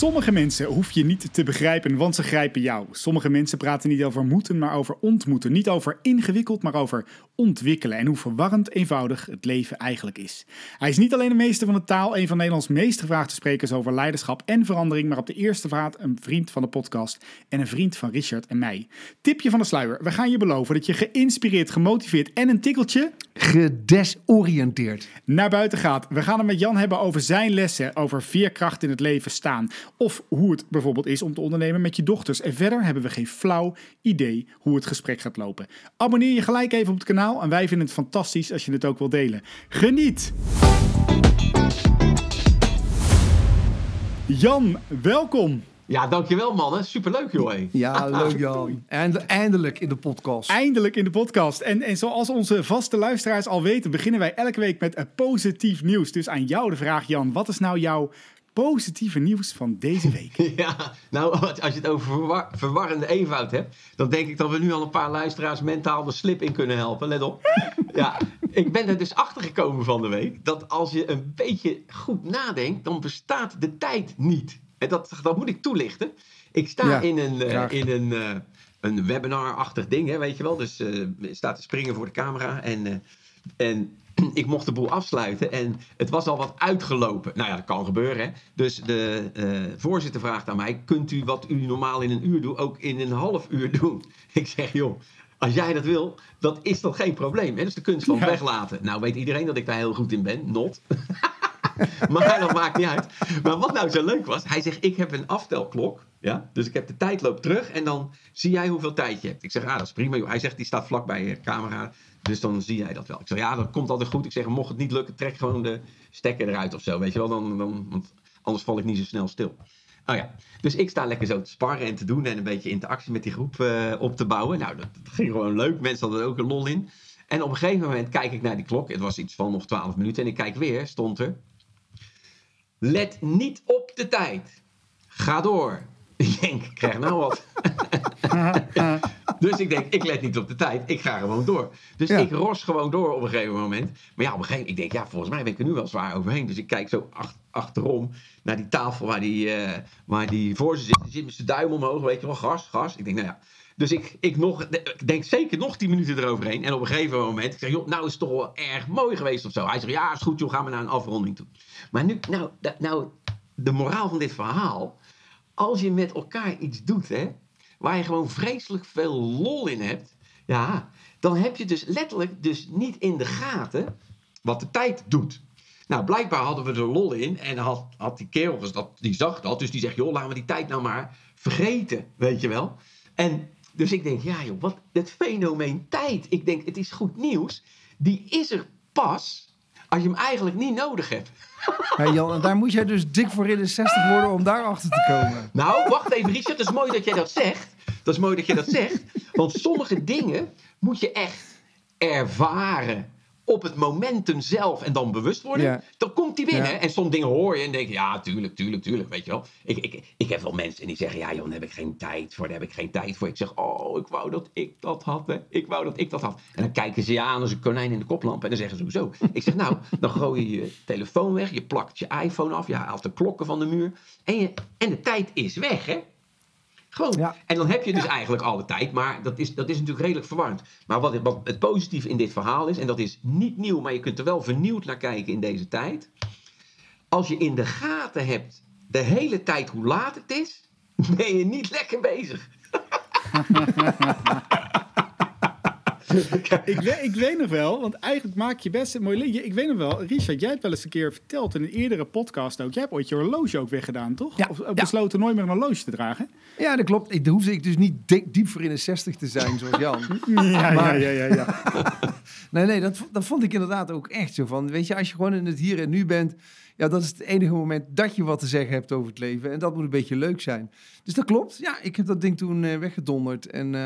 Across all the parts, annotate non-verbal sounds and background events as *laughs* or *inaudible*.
Sommige mensen hoef je niet te begrijpen, want ze grijpen jou. Sommige mensen praten niet over moeten, maar over ontmoeten. Niet over ingewikkeld, maar over ontwikkelen. En hoe verwarrend eenvoudig het leven eigenlijk is. Hij is niet alleen de meester van de taal, een van Nederlands meest gevraagde sprekers over leiderschap en verandering, maar op de eerste vraag een vriend van de podcast en een vriend van Richard en mij. Tipje van de sluier. We gaan je beloven dat je geïnspireerd, gemotiveerd en een tikkeltje Gedesoriënteerd. naar buiten gaat. We gaan het met Jan hebben over zijn lessen, over veerkracht in het leven staan. Of hoe het bijvoorbeeld is om te ondernemen met je dochters. En verder hebben we geen flauw idee hoe het gesprek gaat lopen. Abonneer je gelijk even op het kanaal en wij vinden het fantastisch als je het ook wilt delen. Geniet! Jan, welkom. Ja, dankjewel mannen. Superleuk joh. hé. Ja, leuk Jan. Einde- eindelijk in de podcast. Eindelijk in de podcast. En, en zoals onze vaste luisteraars al weten, beginnen wij elke week met een positief nieuws. Dus aan jou de vraag, Jan. Wat is nou jouw positieve nieuws van deze *laughs* week? Ja, nou als je het over verwar- verwarrende eenvoud hebt, dan denk ik dat we nu al een paar luisteraars mentaal de slip in kunnen helpen. Let op. *laughs* Ja, ik ben er dus achter gekomen van de week dat als je een beetje goed nadenkt, dan bestaat de tijd niet. En dat, dat moet ik toelichten. Ik sta Ja, in een, eh, graag. in een, eh, een webinar-achtig ding, hè, weet je wel. Dus eh staat te springen voor de camera en... en *clears throat* ik mocht de boel afsluiten en het was al wat uitgelopen. Nou ja, dat kan gebeuren. Hè? Dus de eh, voorzitter vraagt aan mij: Kunt u wat u normaal in een uur doet, ook in een half uur doen? *laughs* Ik zeg: Joh, als jij dat wil, dan is dat geen probleem. Hè? Dus de kunst van Ja. weglaten. Nou weet iedereen dat ik daar heel goed in ben. Not. *laughs* maar dat maakt niet uit. Maar wat nou zo leuk was, hij zegt: Ik heb een aftelklok. Ja? Dus ik heb de tijdloop terug en dan zie jij hoeveel tijd je hebt. Ik zeg: Ah, dat is prima. joh." Hij zegt: Die staat vlak bij je camera. Dus dan zie jij dat wel. Ik zeg: Ja, dat komt altijd goed. Ik zeg: Mocht het niet lukken, trek gewoon de stekker eruit of zo. Weet je wel, dan, dan, want anders val ik niet zo snel stil. Oh ja, dus ik sta lekker zo te sparren en te doen en een beetje interactie met die groep eh, op te bouwen. Nou, dat, ging gewoon leuk. Mensen hadden er ook een lol in. En op een gegeven moment kijk ik naar die klok. Het was iets van nog 12 minuten. En ik kijk weer, stond er. Let niet op de tijd. Ga door. Ik denk, ik krijg nou wat. *laughs* dus ik denk, ik let niet op de tijd. Ik ga gewoon door. Dus Ja. ik ros gewoon door op een gegeven moment. Maar ja, op een gegeven moment, ik denk, ja, volgens mij ben ik er nu wel zwaar overheen. Dus ik kijk zo ach- achterom naar die tafel waar die, eh, waar die voorzitter zit. Die zit met zijn duim omhoog, weet je wel, gas, gas. Ik denk, nou ja. Dus ik, ik, nog, ik denk zeker nog 10 minuten eroverheen. En op een gegeven moment, ik zeg, joh, nou is het toch wel erg mooi geweest of zo. Hij zegt, ja, is goed joh, gaan we naar een afronding toe. Maar nu, nou, nou, de moraal van dit verhaal. Als je met elkaar iets doet, hè, waar je gewoon vreselijk veel lol in hebt. Ja, dan heb je dus letterlijk dus niet in de gaten wat de tijd doet. Nou, blijkbaar hadden we er lol in. En had, had die kerel, dus dat, die zag dat. Dus die zegt, joh, laten we die tijd nou maar vergeten. Weet je wel? En dus ik denk, ja joh, wat het fenomeen tijd. Ik denk, het is goed nieuws. Die is er pas als je hem eigenlijk niet nodig hebt. Ja, Jan, daar moet jij dus dik voor in de 60 worden om daarachter te komen. Nou, wacht even, Richard. Dat is mooi dat jij dat zegt. Dat is mooi dat je dat zegt. Want sommige dingen moet je echt ervaren op het momentum zelf en dan bewust worden. Ja. Dan komt die binnen. Ja. En soms dingen hoor je en denk je, ja, tuurlijk, tuurlijk, tuurlijk. Weet je wel. Ik, ik, ik heb wel mensen die zeggen, ja, joh, daar heb ik geen tijd voor. Daar heb ik geen tijd voor. Ik zeg, oh, ik wou dat ik dat had. Hè. Ik wou dat ik dat had. En dan kijken ze je aan als een konijn in de koplamp. En dan zeggen ze, hoezo? *laughs* Ik zeg, nou, dan gooi je je telefoon weg. Je plakt je iPhone af. Je haalt de klokken van de muur. En, je, en de tijd is weg, hè. Gewoon. Ja. En dan heb je dus eigenlijk alle tijd. Maar dat is, dat is natuurlijk redelijk verwarrend. Maar wat, wat het positieve in dit verhaal is, en dat is niet nieuw, maar je kunt er wel vernieuwd naar kijken in deze tijd. Als je in de gaten hebt de hele tijd hoe laat het is, *laughs* ben je niet lekker bezig. *laughs* *laughs* ik, weet, ik weet nog wel, want eigenlijk maak je best een mooi liedje. Ik weet nog wel, Richard, jij hebt wel eens een keer verteld in een eerdere podcast ook. Jij hebt ooit je horloge ook weggedaan, toch? Ja, Of besloten nooit meer een horloge te dragen? Ja, dat klopt. Ik, hoefde ik dus niet diep voor in de 60 te zijn, zoals Jan. *laughs* Ja, Maar- ja, ja, ja. ja. *laughs* Nee, nee, dat, dat vond ik inderdaad ook echt zo van. Weet je, als je gewoon in het hier en nu bent, ja, dat is het enige moment dat je wat te zeggen hebt over het leven. En dat moet een beetje leuk zijn. Dus dat klopt. Ja, ik heb dat ding toen eh, weggedonderd. En eh,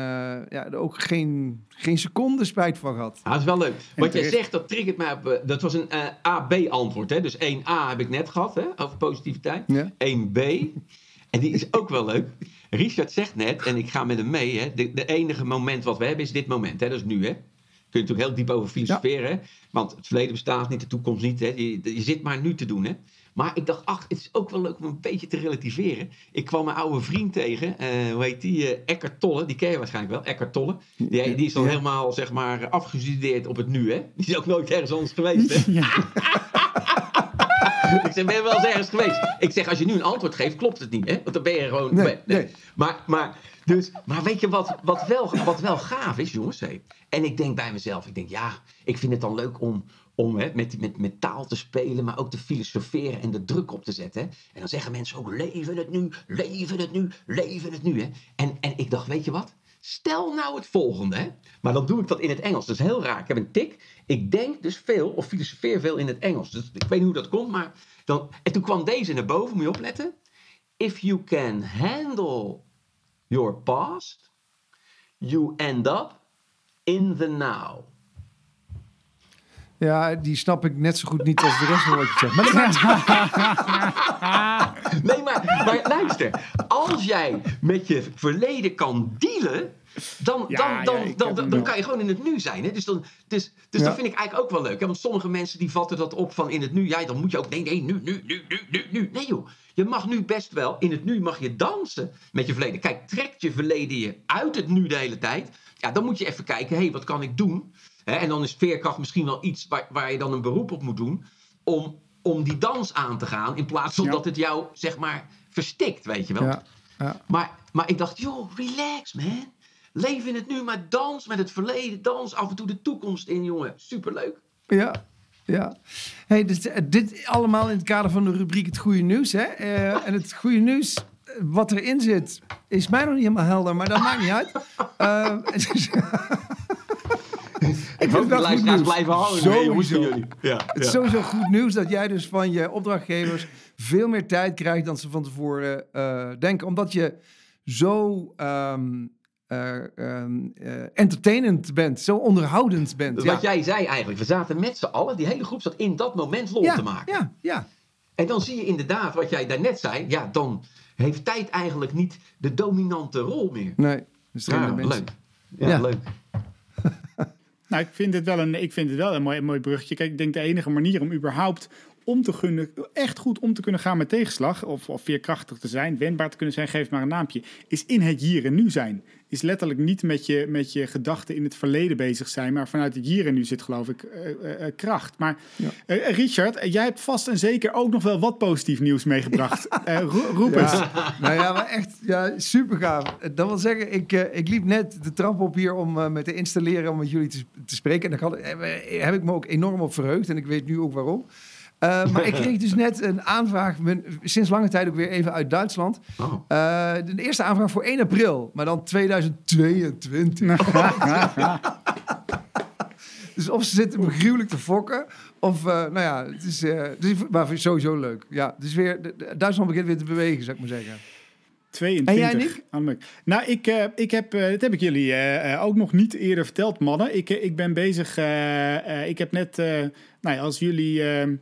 ja, er ook geen, geen seconde spijt van gehad. Ah, dat is wel leuk. Wat jij zegt, dat triggert mij op... eh, dat was een eh, A-B-antwoord, hè. Dus 1A heb ik net gehad, hè, over positiviteit. Ja. 1B. En die is ook wel leuk. Richard zegt net, en ik ga met hem mee, hè. De, de enige moment wat we hebben is dit moment, hè. Dat is nu, hè. Kun je natuurlijk heel diep over filosoferen. Want het verleden bestaat niet, de toekomst niet, hè. Je, je zit maar nu te doen, hè. Maar ik dacht, ach, het is ook wel leuk om een beetje te relativeren. Ik kwam mijn oude vriend tegen, eh, hoe heet die? Eckhart Tolle, die ken je waarschijnlijk wel, Eckhart Tolle. Die, die is al Ja. helemaal, zeg maar, afgestudeerd op het nu, hè. Die is ook nooit ergens anders geweest, hè. *laughs* Ik zeg, ben je wel eens ergens geweest? Ik zeg, als je nu een antwoord geeft, klopt het niet, hè? Want dan ben je gewoon... Nee. Maar, maar, dus, maar weet je wat, wat, wel, wat wel gaaf is, jongens? hé? En ik denk bij mezelf, ik denk, ja, ik vind het dan leuk om, om hè, met, met, met taal te spelen, maar ook te filosoferen en de druk op te zetten. Hè? En dan zeggen mensen ook, leven het nu, leven het nu, leven het nu. Hè? En, en ik dacht, weet je wat? Stel nou het volgende, hè? maar dan doe ik dat in het Engels. Dat is heel raar. Ik heb een tik. Ik denk dus veel of filosofeer veel in het Engels. Dus ik weet niet hoe dat komt, maar dan... En toen kwam deze naar boven, moet je opletten. If you can handle your past, you end up in the now. Ja, die snap ik net zo goed niet als de rest van wat je zegt. Maar Nee, maar, maar luister. Als jij met je verleden kan dealen, dan, Ja, dan, dan, dan, dan, kan je gewoon in het nu zijn. Hè? Dus, dan, dus, dus Ja. dat vind ik eigenlijk ook wel leuk. Hè? Want sommige mensen die vatten dat op van in het nu. Ja, dan moet je ook, nee, nee, nu, nu, nu, nu, nu, nu. Nee joh, je mag nu best wel, in het nu mag je dansen met je verleden. Kijk, trekt je verleden je uit het nu de hele tijd. Ja, dan moet je even kijken, hé, hey, wat kan ik doen? Hè? En dan is veerkracht misschien wel iets waar, waar je dan een beroep op moet doen. Om, om die dans aan te gaan. In plaats van dat het jou, zeg maar, verstikt, weet je wel. ja, ja. Maar, maar ik dacht, joh, relax man. Leef in het nu, maar dans met het verleden. Dans af en toe de toekomst in, jongen. Superleuk. Ja, ja. Hey, dit, dit allemaal in het kader van de rubriek Het Goede Nieuws. Hè? Eh, en het *laughs* goede nieuws, eh, wat erin zit, is mij nog niet helemaal helder, maar dat maakt niet uit. Eh, het is- *laughs* *laughs* Ik vind hoop dat luisteraars blijven van Sowieso. jullie. Ja, Het is sowieso goed nieuws dat jij dus van je opdrachtgevers veel meer tijd krijgt dan ze van tevoren eh, denken. Omdat je zo ehm, eh, ehm, eh, entertainend bent, zo onderhoudend bent. Wat jij zei eigenlijk, we zaten met z'n allen, die hele groep zat in dat moment lol ja, te maken. Ja, ja. En dan zie je inderdaad wat jij daarnet zei. Ja, dan heeft tijd eigenlijk niet de dominante rol meer. Nee, dus Ja, mensen. leuk. Ja, Ja. leuk. *laughs* Nou, ik vind het wel een, ik vind het wel een mooi, mooi bruggetje. Kijk, ik denk de enige manier om überhaupt om te kunnen, echt goed om te kunnen gaan met tegenslag, of, of veerkrachtig te zijn, wendbaar te kunnen zijn, geef maar een naampje, is in het hier en nu zijn. Is letterlijk niet met je, met je gedachten in het verleden bezig zijn, maar vanuit het hier en nu zit, geloof ik, eh, eh, eh, kracht. Maar Ja. Richard, jij hebt vast en zeker ook nog wel wat positief nieuws meegebracht. *laughs* Ro- roep eens. Ja, nou ja, maar echt ja, super gaaf. Dat wil zeggen, ik, ik liep net de trap op hier om me te installeren om met jullie te, te spreken. En daar heb ik me ook enorm op verheugd en ik weet nu ook waarom. Eh, maar ik kreeg dus net een aanvraag, ben sinds lange tijd ook weer even uit Duitsland. Oh. Eh, de eerste aanvraag voor 1 april, maar dan 2022. *laughs* dus of ze zitten me gruwelijk te fokken, of, eh, nou ja, het is, eh, het is maar sowieso leuk. Ja, het is weer, de- de- Duitsland begint weer te bewegen, zou ik maar zeggen. 22. En jij, Nick? Annemiek. Nou, ik, eh, ik heb, eh, dat heb ik jullie ook nog niet eerder verteld, mannen. Ik, ik ben bezig, eh, eh, ik heb net, eh, nou ja, als jullie ehm, eh, eh,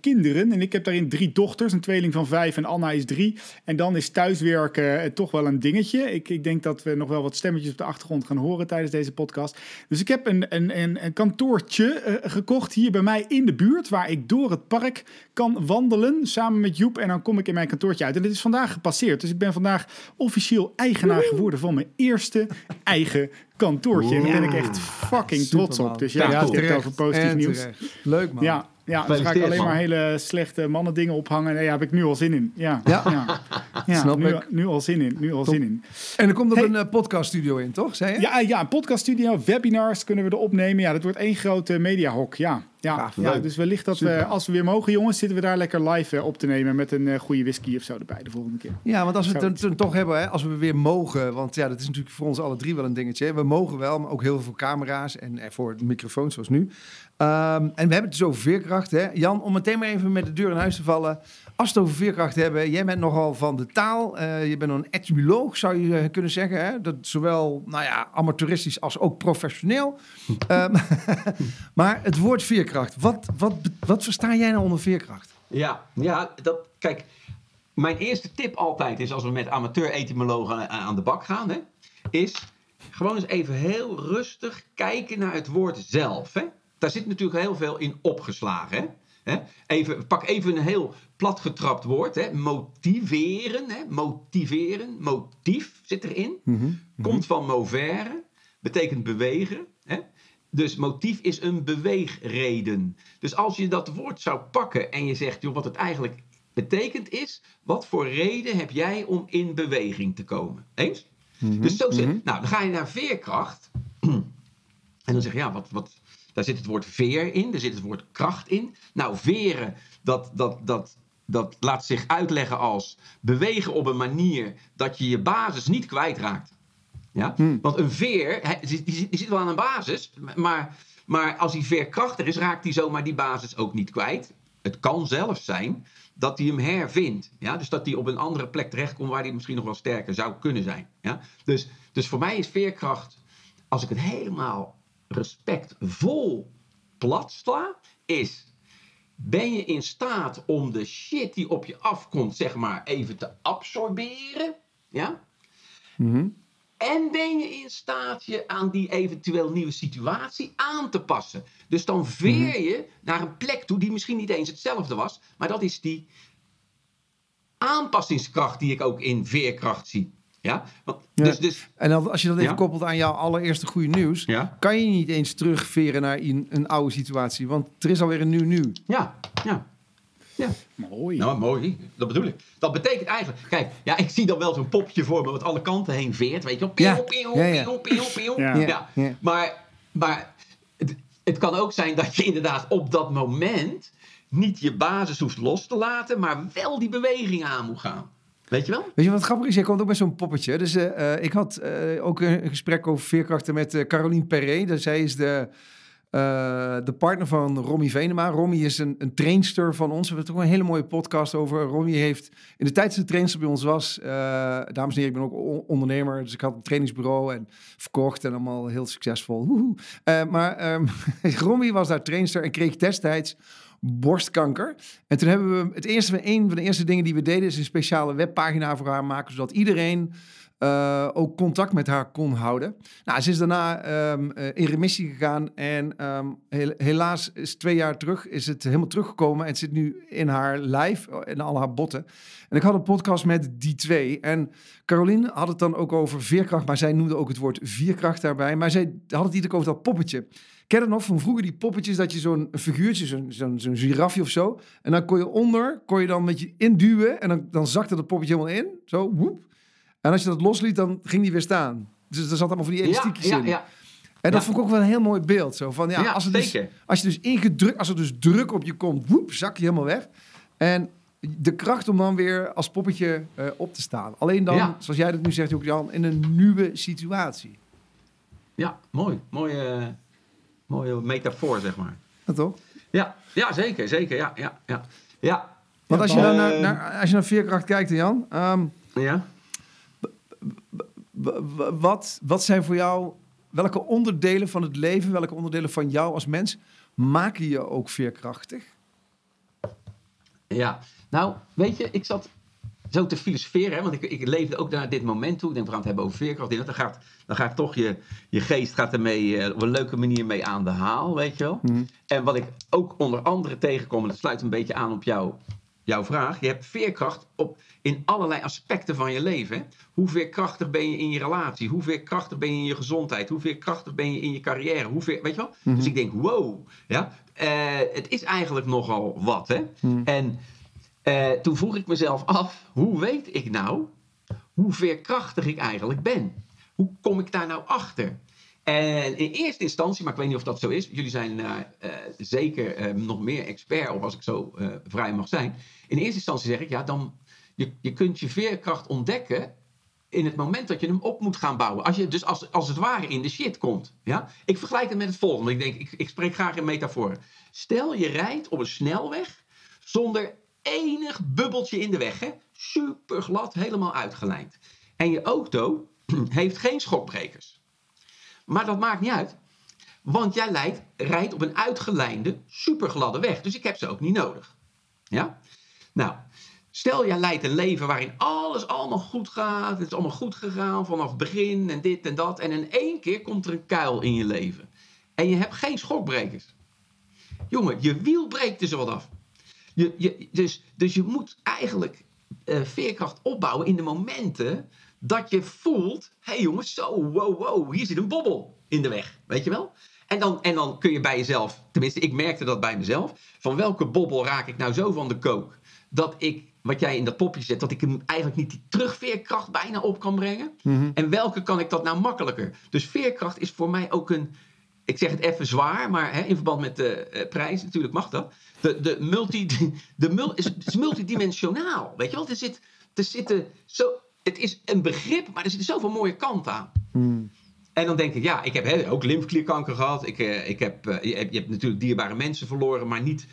kinderen, en ik heb daarin drie dochters, een tweeling van vijf en Anna is drie. En dan is thuiswerken eh, toch wel een dingetje. Ik, ik denk dat we nog wel wat stemmetjes op de achtergrond gaan horen tijdens deze podcast. Dus ik heb een, een, een, een kantoortje eh, gekocht hier bij mij in de buurt, waar ik door het park kan wandelen samen met Joep. En dan kom ik in mijn kantoortje uit. En dit is vandaag gepasseerd. Dus ik ben vandaag officieel eigenaar geworden van mijn eerste eigen kantoortje. En daar ben ik echt fucking trots op. Dus ja, Ja, het over positief En nieuws. terecht. Leuk man. Ja, ja dan ga ik alleen maar hele slechte mannen dingen ophangen. Nee, daar heb ik nu al zin in. Ja, Ja. ja. *laughs* ja Snap nu, ik. nu al zin in. Nu al zin in. En er komt ook Hey. een eh, podcaststudio in, toch? Zei je? Ja, ja, een podcaststudio, webinars kunnen we er opnemen. Ja, dat wordt één grote mediahok. Ja, Ja, ja dus wellicht dat we, Super. als we weer mogen, jongens, zitten we daar lekker live eh, op te nemen met een eh, goede whisky of zo erbij de volgende keer. Ja, want als we het dan, toch hebben, hè, als we weer mogen, want ja, dat is natuurlijk voor ons alle drie wel een dingetje. hè. We mogen wel, maar ook heel veel voor camera's en eh, voor de microfoons zoals nu. Ehm, en we hebben het dus over veerkracht. Hè. Jan, om meteen maar even met de deur in huis te vallen. Als we het over veerkracht hebben, jij bent nogal van de taal. eh, je bent een etymoloog, zou je eh, kunnen zeggen. Hè? Dat zowel nou ja, amateuristisch als ook professioneel. *laughs* Ehm, *laughs* maar het woord veerkracht, wat, wat, wat versta jij nou onder veerkracht? Ja, ja dat, kijk, mijn eerste tip altijd is als we met amateur-etymologen aan, aan de bak gaan, hè, is gewoon eens even heel rustig kijken naar het woord zelf. Hè. Daar zit natuurlijk heel veel in opgeslagen. Hè. Hè? Even, pak even een heel platgetrapt woord. Hè. Motiveren, hè. motiveren, motief zit erin. Komt van movere, betekent bewegen. Hè? Dus motief is een beweegreden. Dus als je dat woord zou pakken en je zegt, joh, wat het eigenlijk betekent is, wat voor reden heb jij om in beweging te komen? Eens? Dus zo zit, nou, dan ga je naar veerkracht. *clears throat* En dan zeg je, ja, wat, wat, daar zit het woord veer in, daar zit het woord kracht in. Nou, veren, dat, dat, dat, dat laat zich uitleggen als bewegen op een manier dat je je basis niet kwijtraakt. Ja? Want een veer, hij- die, die, zit- die zit wel aan een basis, maar, maar als die veer krachtig is, raakt hij zomaar die basis ook niet kwijt. Het kan zelfs zijn dat hij hem hervindt. Ja? Dus dat hij op een andere plek terechtkomt waar hij misschien nog wel sterker zou kunnen zijn. Ja? Dus, dus voor mij is veerkracht, als ik het helemaal respectvol plat sla, is ben je in staat om de shit die op je afkomt, zeg maar, even te absorberen? Ja? En ben je in staat je aan die eventueel nieuwe situatie aan te passen. Dus dan veer je naar een plek toe die misschien niet eens hetzelfde was. Maar dat is die aanpassingskracht die ik ook in veerkracht zie. Ja? Want, Ja. Dus, dus, En als je dat even Ja? koppelt aan jouw allereerste goede nieuws, Ja. kan je niet eens terugveren naar een, een oude situatie. Want er is alweer een nieuw nieuw. ja, ja. Ja. Mooi. Nou, mooi. Dat bedoel ik. Dat betekent eigenlijk... Kijk, ja, ik zie dan wel zo'n popje voor me wat alle kanten heen veert. Weet je wel? Pieuw, Ja. pieuw. Ja. Ja. Maar, maar het, het kan ook zijn dat je inderdaad op dat moment... niet je basis hoeft los te laten... maar wel die beweging aan moet gaan. Weet je wel? Weet je wat grappig is? Jij komt ook met zo'n poppetje. Dus eh, eh, ik had eh, ook een, gesprek over veerkrachten met Caroline Perret. Dus zij is de, de partner van Romy Venema. Romy is een, een trainster van ons. We hebben toch een hele mooie podcast over. Romy heeft in de tijd dat ze trainster bij ons was. dames en heren, ik ben ook ondernemer. Dus ik had een trainingsbureau en verkocht en allemaal heel succesvol. Maar ehm, *laughs* Romy was daar trainster en kreeg destijds borstkanker. En toen hebben we het eerste, een van de eerste dingen die we deden, is een speciale webpagina voor haar maken, zodat iedereen eh, ook contact met haar kon houden. Nou, ze is daarna ehm, eh, in remissie gegaan en ehm, hel- helaas is twee jaar terug is het helemaal teruggekomen en zit nu in haar lijf en al haar botten. En ik had een podcast met die twee en Caroline had het dan ook over veerkracht, maar zij noemde ook het woord vierkracht daarbij. Maar zij had het keer over dat poppetje. Ken je nog van vroeger, die poppetjes, dat je zo'n figuurtje, zo'n zo'n zo'n girafje of zo, en dan kon je onder, kon je dan met je induwen en dan, dan zakte dat poppetje helemaal in, zo, woep. En als je dat losliet, dan ging die weer staan. Dus er zat allemaal van die Ja, elastiekjes ja, in. ja. En dat Ja. vond ik ook wel een heel mooi beeld. Zo van, ja, Ja, als, er dus, als je dus ingedrukt, als er dus druk op je komt, woep, zak je helemaal weg. En de kracht om dan weer als poppetje eh, op te staan. Alleen dan, Ja. zoals jij dat nu zegt, ook Jan, in een nieuwe situatie. Ja, mooi. Mooie, mooie metafoor, zeg maar. Dat toch? Ja, ja zeker, zeker. Ja, ja, ja. Ja, Want als je, naar, Eh, naar, als je naar veerkracht kijkt, Jan, ehm, ja. wat, wat zijn voor jou, welke onderdelen van het leven, welke onderdelen van jou als mens maken je ook veerkrachtig? Ja, nou, weet je, ik zat zo te filosoferen, hè, want ik, ik leefde ook naar dit moment toe. Ik denk, we gaan het hebben over veerkracht. Dan gaat, dan gaat toch je, je geest gaat ermee eh, op een leuke manier mee aan de haal, weet je wel. En wat ik ook onder andere tegenkom, en dat sluit een beetje aan op jou, jouw vraag. Je hebt veerkracht op, in allerlei aspecten van je leven. Hè? Hoe veerkrachtig ben je in je relatie? Hoe veerkrachtig ben je in je gezondheid? Hoe veerkrachtig ben je in je carrière? Hoe veer, weet je wel? Dus ik denk, wow, ja, eh, het is eigenlijk nogal wat. Hè? En eh, toen vroeg ik mezelf af, hoe weet ik nou hoe veerkrachtig ik eigenlijk ben? Hoe kom ik daar nou achter? En in eerste instantie, maar ik weet niet of dat zo is, jullie zijn uh, zeker nog meer expert op als ik zo vrij mag zijn. In eerste instantie zeg ik, ja, dan je, je kunt je veerkracht ontdekken in het moment dat je hem op moet gaan bouwen. Als je dus als, als het ware in de shit komt. Ja? Ik vergelijk het met het volgende. Ik denk, ik, ik spreek graag in metaforen. Stel je rijdt op een snelweg zonder enig bubbeltje in de weg. Hè? Super glad, helemaal uitgelijnd. En je auto *clears throat* heeft geen schokbrekers. Maar dat maakt niet uit. Want jij leidt, rijdt op een uitgelijnde, supergladde weg. Dus ik heb ze ook niet nodig. Ja? Nou, Stel, jij leidt een leven waarin alles allemaal goed gaat. Het is allemaal goed gegaan vanaf het begin en dit en dat. En in één keer komt er een kuil in je leven. En je hebt geen schokbrekers. Jongen, je wiel breekt zo wat af. Je, je, dus, dus je moet eigenlijk uh, veerkracht opbouwen in de momenten dat je voelt... Hé hey jongens, zo, wow, wow, hier zit een bobbel in de weg. Weet je wel? En dan, en dan kun je bij jezelf, tenminste ik merkte dat bij mezelf... van welke bobbel raak ik nou zo van de kook... dat ik wat jij in dat popje zet, dat ik hem eigenlijk niet die terugveerkracht bijna op kan brengen. Mhm. En welke kan ik dat nou makkelijker? Dus veerkracht is voor mij ook een, ik zeg het even zwaar, maar hè, in verband met de uh, prijs natuurlijk mag dat. De, de multi, de mul, is, is multidimensionaal, weet je wel? Er, zit, er zitten zo, het is een begrip, maar er zitten zoveel mooie kanten aan. Mhm. En dan denk ik, ja, ik heb hè, ook lymfeklierkanker gehad. Ik, uh, ik heb, uh, je, hebt, je hebt natuurlijk dierbare mensen verloren, maar niet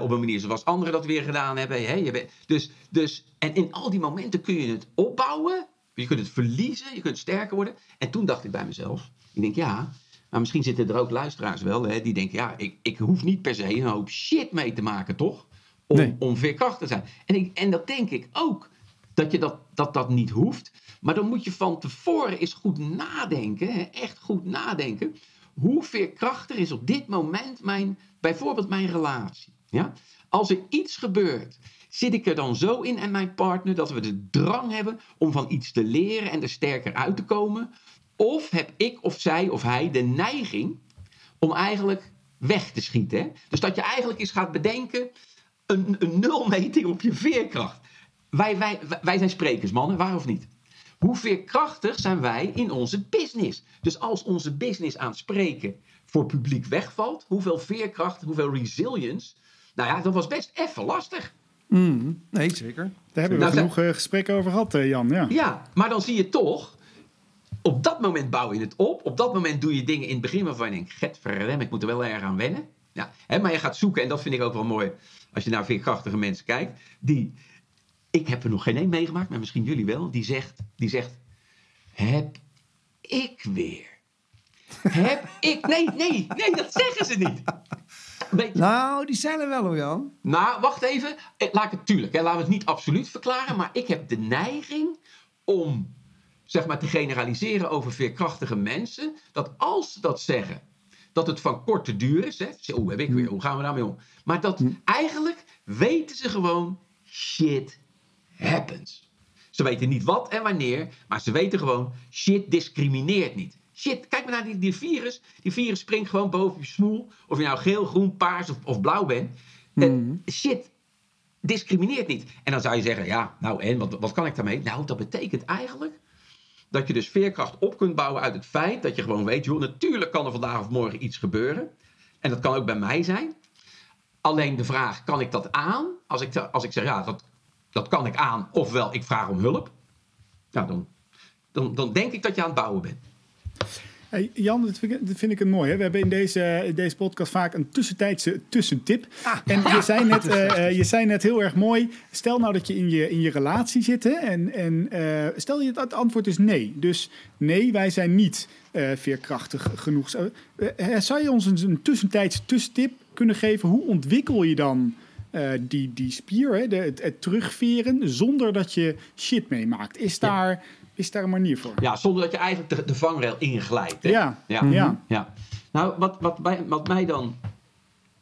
op een manier zoals anderen dat weer gedaan hebben. Hè? Je bent, dus, dus, en in al die momenten kun je het opbouwen. Je kunt het verliezen, je kunt sterker worden. En toen dacht ik bij mezelf, ik denk ja, maar misschien zitten er ook luisteraars wel, hè, die denken ja, ik, ik hoef niet per se een hoop shit mee te maken, toch? Om, Nee. om veerkrachtig te zijn. En, ik, en dat denk ik ook, dat, je dat, dat dat niet hoeft. Maar dan moet je van tevoren eens goed nadenken, hè, echt goed nadenken. Hoe veerkrachtig is op dit moment mijn, bijvoorbeeld mijn relatie? Ja? Als er iets gebeurt, zit ik er dan zo in en mijn partner dat we de drang hebben om van iets te leren en er sterker uit te komen? Of heb ik of zij of hij de neiging om eigenlijk weg te schieten? Hè? Dus dat je eigenlijk eens gaat bedenken, een, een nulmeting op je veerkracht. Wij, wij, wij zijn sprekers, mannen, waar of niet? Hoe veerkrachtig zijn wij in onze business? Dus als onze business aan het spreken voor publiek wegvalt, hoeveel veerkracht, hoeveel resilience. Nou ja, dat was best even lastig. Mhm. Nee, zeker. Daar hebben we Nou, genoeg eh, gesprekken over gehad, eh, Jan. Ja. Ja, maar dan zie je toch, op dat moment bouw je het op. Op dat moment doe je dingen in het begin waarvan je denkt, get verrem, ik moet er wel erg aan wennen. Ja, hè, maar je gaat zoeken, en dat vind ik ook wel mooi als je naar veerkrachtige mensen kijkt. Die, ik heb er nog geen één meegemaakt, maar misschien jullie wel. Die zegt, die zegt heb ik weer. Heb ik, nee, nee, nee, dat zeggen ze niet. Nou, die zijn er wel hoor, Jan. nou, wacht even. Eh, Laat ik het tuurlijk, hè, laten we het niet absoluut verklaren. Maar ik heb de neiging om, zeg maar, te generaliseren over veerkrachtige mensen. Dat als ze dat zeggen, dat het van korte duur is. Hè, hoe heb ik weer, hoe gaan we daarmee om? Maar dat eigenlijk weten ze gewoon, shit happens. Ze weten niet wat en wanneer, maar ze weten gewoon, shit discrimineert niet. Shit, kijk maar naar die, die virus. Die virus springt gewoon boven je smoel. Of je nou geel, groen, paars of, of blauw bent. Eh, shit discrimineert niet. En dan zou je zeggen, ja, nou en, wat, wat kan ik daarmee? Nou, dat betekent eigenlijk dat je dus veerkracht op kunt bouwen uit het feit dat je gewoon weet, joh, natuurlijk kan er vandaag of morgen iets gebeuren. En dat kan ook bij mij zijn. Alleen de vraag, kan ik dat aan? Als ik, als ik zeg, ja, dat, dat kan ik aan, ofwel ik vraag om hulp. Nou, dan, dan, dan denk ik dat je aan het bouwen bent. Hey, Jan, dat vind, ik, dat vind ik een mooi. Hè? We hebben in deze, in deze podcast vaak een tussentijdse tussentip. en je zei, net, eh, eh, je zei net heel erg mooi. Stel nou dat je in je, in je relatie zit. Hè? En, en eh, stel je het, het antwoord is nee. Dus nee, wij zijn niet veerkrachtig genoeg. Zou, zou je ons een, een tussentijdse tussentip kunnen geven? Hoe ontwikkel je dan die, die spier, hè? De, het, het terugveren, zonder dat je shit meemaakt? Is daar, is daar een manier voor? Ja, zonder dat je eigenlijk de, de vangrail inglijdt. hè? Ja, ja. ja. Ja. Nou, wat, wat, bij, wat mij dan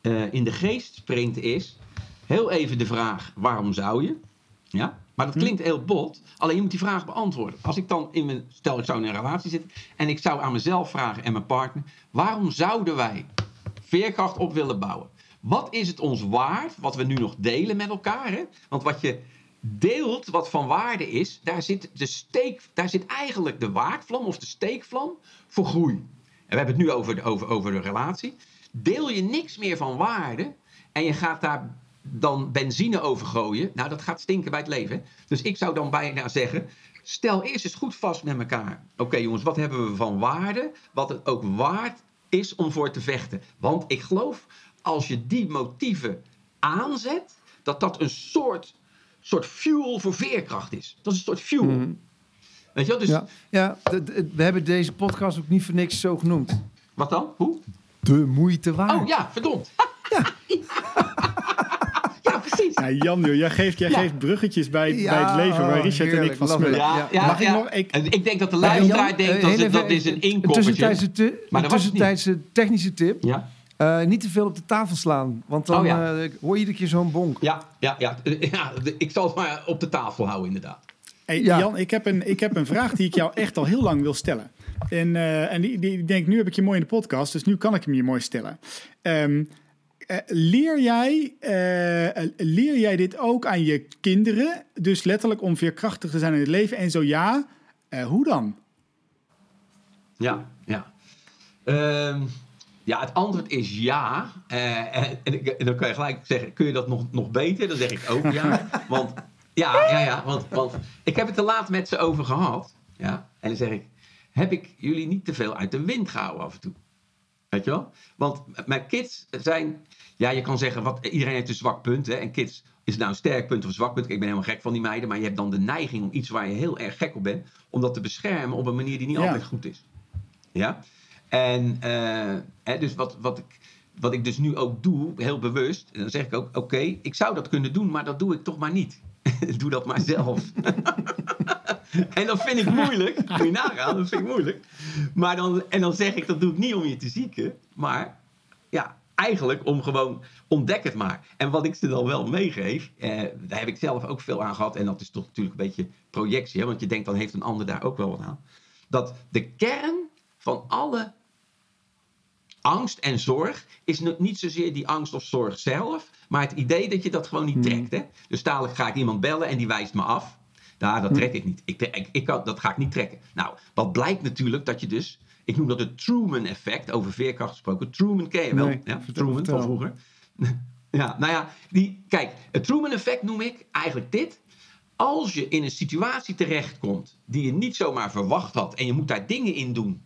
eh, in de geest springt is... heel even de vraag, waarom zou je? Ja? Maar dat klinkt heel bot. Alleen je moet die vraag beantwoorden. Als ik dan in mijn... Stel, ik zou in een relatie zitten... en ik zou aan mezelf vragen en mijn partner... waarom zouden wij veerkracht op willen bouwen? Wat is het ons waard, wat we nu nog delen met elkaar? Hè? Want wat je deelt, wat van waarde is... daar zit, de steek, daar zit eigenlijk de waardvlam of de steekvlam voor groei. we hebben het nu over over, over de relatie. Deel je niks meer van waarde en je gaat daar dan benzine over gooien. Nou, dat gaat stinken bij het leven. Dus ik zou dan bijna zeggen, stel eerst eens goed vast met elkaar. Oké jongens, wat hebben we van waarde? Wat het ook waard is om voor te vechten. Want ik geloof, als je die motieven aanzet, dat dat een soort, soort fuel voor veerkracht is. Dat is een soort fuel. Mhm. Weet je wel? Dus Ja, ja we hebben deze podcast ook niet voor niks zo genoemd. wat dan? Hoe? De moeite waard. Oh ja, verdomd. Ja, *laughs* precies. Ja, Jan, joh, jij geeft, jij Ja. geeft bruggetjes bij, Ja, bij het leven waar Richard en ik van smullen. Ja, Ja. ja, Mag ik ja. nog- ik- En ik denk dat de Ja, luisteraar denkt dat het, dat is een inkoppertje. tussentijdse, te- Maar een dat was het niet. tussentijdse technische tip. Ja, Eh, niet te veel op de tafel slaan. Want dan Oh, ja. eh, hoor je iedere keer zo'n bonk. ja, ja, ja. *laughs* ja de- ik zal het maar op de tafel houden inderdaad. Hey, Ja. Jan, ik heb, een, ik heb een vraag die ik jou echt al heel lang wil stellen. En, eh, en die, die ik denk, nu heb ik je mooi in de podcast, dus nu kan ik hem je mooi stellen. Ehm, eh, leer, jij, leer jij dit ook aan je kinderen? Dus letterlijk om veerkrachtig te zijn in het leven? En zo ja, eh, hoe dan? Ja, ja. Ehm, ja, het antwoord is ja. Eh, en, en, ik- en dan kan je gelijk zeggen, kun je dat nog, nog beter? Dan zeg ik ook ja. *laughs* Want, ja, ja, ja. Want, want ik heb het er laat met ze over gehad. Ja. En dan zeg ik, heb ik jullie niet te veel uit de wind gehouden af en toe? Weet je wel? Want mijn kids zijn... Ja, je kan zeggen, wat, iedereen heeft een zwak punt. Hè? En kids, is het nou een sterk punt of een zwak punt? Ik ben helemaal gek van die meiden. Maar je hebt dan de neiging om iets waar je heel erg gek op bent... om dat te beschermen op een manier die niet Ja. altijd goed is. Ja? En eh, hè, dus wat, wat, ik, wat ik dus nu ook doe, heel bewust... En dan zeg ik ook, oké, ik zou dat kunnen doen... maar dat doe ik toch maar niet. *laughs* doe dat maar zelf. *laughs* en dat vind ik moeilijk. *laughs* Moet je nagaan, dat vind ik moeilijk. Maar dan, en dan zeg ik, dat doe ik niet om je te zieken. Maar ja, eigenlijk om gewoon, ontdek het maar. En wat ik ze dan wel meegeef, eh, daar heb ik zelf ook veel aan gehad. En dat is toch natuurlijk een beetje projectie. Hè? Want je denkt, dan heeft een ander daar ook wel wat aan. Dat de kern van alle angst en zorg is niet zozeer die angst of zorg zelf, maar het idee dat je dat gewoon niet trekt. Hè? Dus dadelijk ga ik iemand bellen en die wijst me af. Nou, dat trek ik niet. Ik, ik, ik kan, dat ga ik niet trekken. Nou, wat blijkt natuurlijk dat je dus, ik noem dat het Truman-effect, over veerkracht gesproken. Truman ken je wel, Nee, ja? vertel, Truman van vroeger. *laughs* ja, nou ja, die, kijk, het Truman-effect noem ik eigenlijk dit. Als je in een situatie terechtkomt die je niet zomaar verwacht had en je moet daar dingen in doen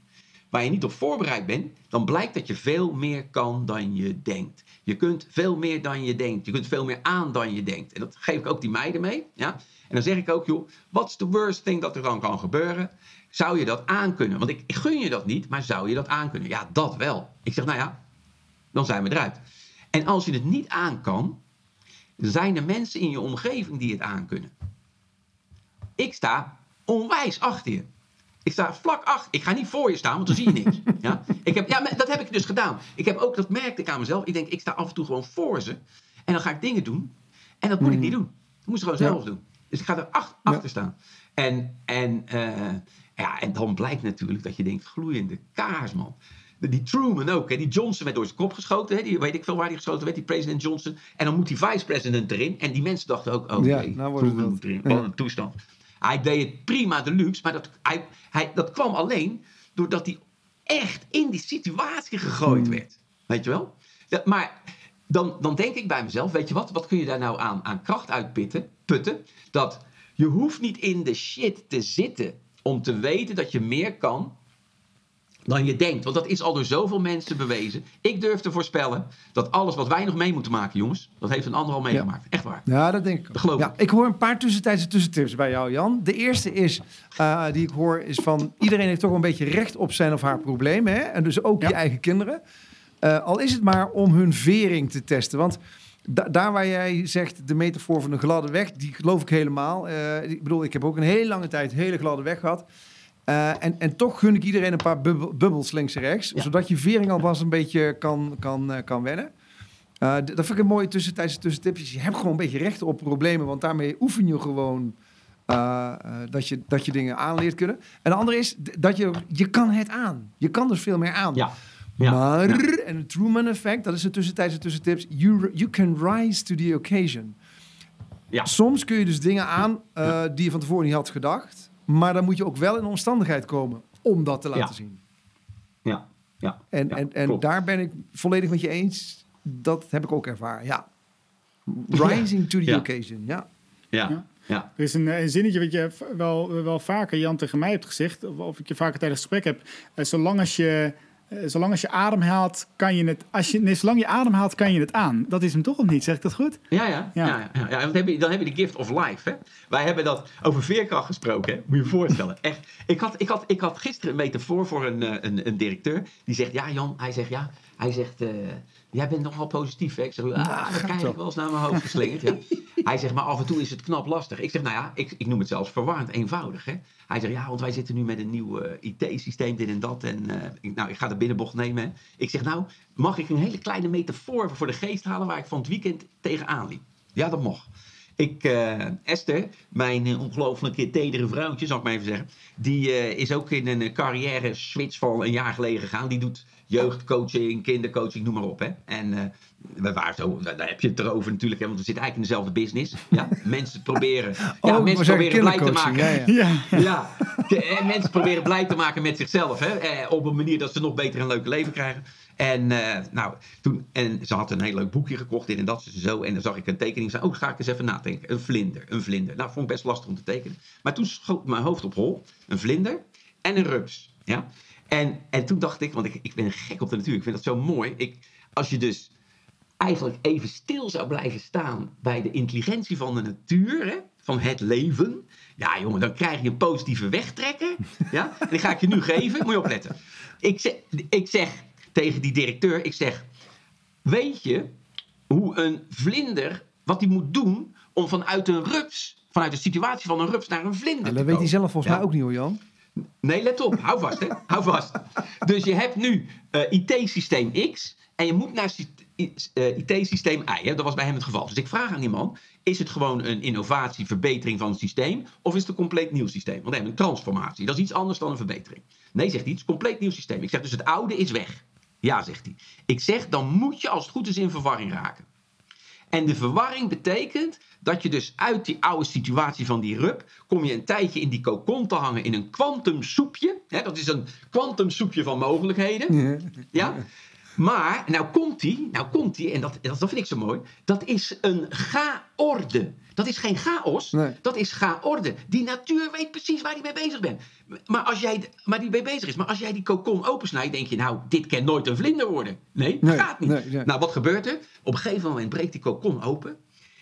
waar je niet op voorbereid bent, dan blijkt dat je veel meer kan dan je denkt. Je kunt veel meer dan je denkt. Je kunt veel meer aan dan je denkt. En dat geef ik ook die meiden mee. Ja? En dan zeg ik ook, joh, what's the worst thing dat er dan kan gebeuren? Zou je dat aankunnen? Want ik, ik gun je dat niet, maar zou je dat aankunnen? Ja, dat wel. Ik zeg, nou ja, dan zijn we eruit. En als je het niet aan kan, zijn er mensen in je omgeving die het aankunnen. Ik sta onwijs achter je. Ik sta vlak achter. Ik ga niet voor je staan, want dan zie je niks. *laughs* Ja? Ik heb, ja, maar dat heb ik dus gedaan. Ik heb ook, dat merkte ik aan mezelf. Ik denk, ik sta af en toe gewoon voor ze. En dan ga ik dingen doen. En dat moet ik niet doen. Dat moet ze gewoon Ja. zelf doen. Dus ik ga er ach- achter staan. En, en, eh, ja, en dan blijkt natuurlijk dat je denkt, gloeiende kaars, man. Die Truman ook, hè? die Johnson werd door zijn kop geschoten. Hè? Die, weet ik veel waar die geschoten werd, die president Johnson. En dan moet die vice-president erin. En die mensen dachten ook, oké, Ja, nou Truman moet erin. Wat een toestand. Hij deed het prima deluxe, maar dat, hij, hij, dat kwam alleen doordat hij echt in die situatie gegooid Hmm. werd. Weet je wel? Dat, maar dan, dan denk ik bij mezelf, weet je wat? Wat kun je daar nou aan, aan kracht uitputten? Putten? Dat je hoeft niet in de shit te zitten om te weten dat je meer kan dan je denkt. Want dat is al door zoveel mensen bewezen. Ik durf te voorspellen dat alles wat wij nog mee moeten maken, jongens, dat heeft een ander al meegemaakt. Echt waar. Ja, dat denk ik. Dat geloof ja, ik. ik hoor een paar tussentijdse tussentips bij jou, Jan. De eerste is, eh, die ik hoor, is van... iedereen heeft toch wel een beetje recht op zijn of haar problemen. Hè? En dus ook Ja. je eigen kinderen. Eh, al is het maar om hun vering te testen. Want da- daar waar jij zegt, de metafoor van een gladde weg... die geloof ik helemaal. Eh, ik bedoel, ik heb ook een hele lange tijd een hele gladde weg gehad. Eh, en, en toch gun ik iedereen een paar bubbel- bubbels links en rechts. Ja. Zodat je vering alvast een beetje kan, kan, eh, kan wennen. Eh, dat vind ik een mooie tussentijdse tussentipjes. Je hebt gewoon een beetje recht op problemen, want daarmee oefen je gewoon dat, je, dat je dingen aanleert kunnen. En de andere is dat je, je kan het aan. Je kan dus veel meer aan. Ja. Ja. maar, Ja. en het Truman effect, dat is de tussentijdse tussentips, you, you can rise to the occasion. Ja. Soms kun je dus dingen aan die je van tevoren niet had gedacht, maar dan moet je ook wel in de omstandigheid komen om dat te laten Ja. zien. Ja. ja. En, ja, en, en klopt. daar ben ik volledig met je eens. Dat heb ik ook ervaren, ja. Rising to the Ja. occasion, ja. Ja, Ja. Er is een, een zinnetje wat je wel, wel vaker, Jan, tegen mij hebt gezegd, of, of ik je vaker tijdens het gesprek heb. Eh, zolang, als je, eh, zolang als je ademhaalt, kan je het. Als je, nee, zolang je ademhaalt, kan je het aan. Dat is hem toch of niet? Zeg ik dat goed? Ja, ja. Ja. ja. ja, dan heb je, dan heb je de gift of life. Hè? Wij hebben dat over veerkracht gesproken. Hè? Moet je je voorstellen. Echt. Ik, had, ik, had, ik had gisteren een metafoor voor een, eh, een, een directeur. Die zegt, ja Jan, hij zegt, ja, hij zegt, eh, jij bent nogal positief. Hè? Ik zeg, ah, dat krijg ik wel eens naar mijn hoofd geslingerd. Ja. *laughs* Hij zegt, maar af en toe is het knap lastig. Ik zeg, nou ja, ik, ik noem het zelfs verwarrend eenvoudig. Hè? Hij zegt, ja, want wij zitten nu met een nieuw eh, IT-systeem, dit en dat. En eh, ik, nou, ik ga de binnenbocht nemen. Hè. Ik zeg, nou, mag ik een hele kleine metafoor voor de geest halen waar ik van het weekend tegenaan liep? Ja, dat mag. Ik, eh, Esther, mijn ongelooflijke tedere vrouwtje, zal ik maar even zeggen. Die is ook in een carrière switch van een jaar geleden gegaan. Die doet jeugdcoaching, kindercoaching, noem maar op. Hè. En eh, we waren zo, daar heb je het erover natuurlijk, hè, want we zitten eigenlijk in dezelfde business. Ja, *laughs* mensen proberen, ja, Oh, we mensen proberen blij te maken. ja, ja. Ja. Ja, en mensen proberen blij te maken met zichzelf. Hè? Eh, op een manier dat ze nog beter een leuk leven krijgen. En, eh, nou, toen, en ze had een heel leuk boekje gekocht, dit en dat, zo. En dan zag ik een tekening. Zei, oh, ga ik eens even nadenken. Een vlinder, een vlinder. Nou, vond ik best lastig om te tekenen. Maar toen schoot mijn hoofd op hol. Een vlinder en een rups. Ja? En, en toen dacht ik, want ik, ik ben gek op de natuur. Ik vind dat zo mooi. Ik, als je dus eigenlijk even stil zou blijven staan bij de intelligentie van de natuur, hè, van het leven. Ja, jongen, dan krijg je een positieve wegtrekker. Ja? En die ga ik je nu geven. Moet je opletten. Ik zeg, ik zeg tegen die directeur, ik zeg, weet je hoe een vlinder, wat hij moet doen om vanuit een rups, vanuit de situatie van een rups naar een vlinder te dat weet hij komen? zelf volgens Ja. mij ook niet hoor, Jan. Nee, let op. Hou vast, hè. Hou vast. Dus je hebt nu eh, IT-systeem X en je moet naar syst- i- eh, IT-systeem Y. Dat was bij hem het geval. Dus ik vraag aan die man, is het gewoon een innovatie, verbetering van het systeem? Of is het een compleet nieuw systeem? Want hebben een transformatie. Dat is iets anders dan een verbetering. Nee, zegt hij, het is een compleet nieuw systeem. Ik zeg, dus het oude is weg. Ja, zegt hij. Ik zeg, dan moet je als het goed is in verwarring raken. En de verwarring betekent dat je dus uit die oude situatie van die rub... kom je een tijdje in die kokon te hangen in een kwantumsoepje. Dat is een kwantumsoepje van mogelijkheden. Ja? Maar, nou komt die, nou komt die, en dat, dat vind ik zo mooi. Dat is een ga-orde. Dat is geen chaos, Nee. dat is ga-orde. Die natuur weet precies waar die mee bezig bent. Maar als jij, maar die mee bezig is. Maar als jij die kokon opensnijdt, denk je, nou, dit kan nooit een vlinder worden. Nee, dat Nee, gaat niet. nee. Nou, wat gebeurt er? Op een gegeven moment breekt die kokon open.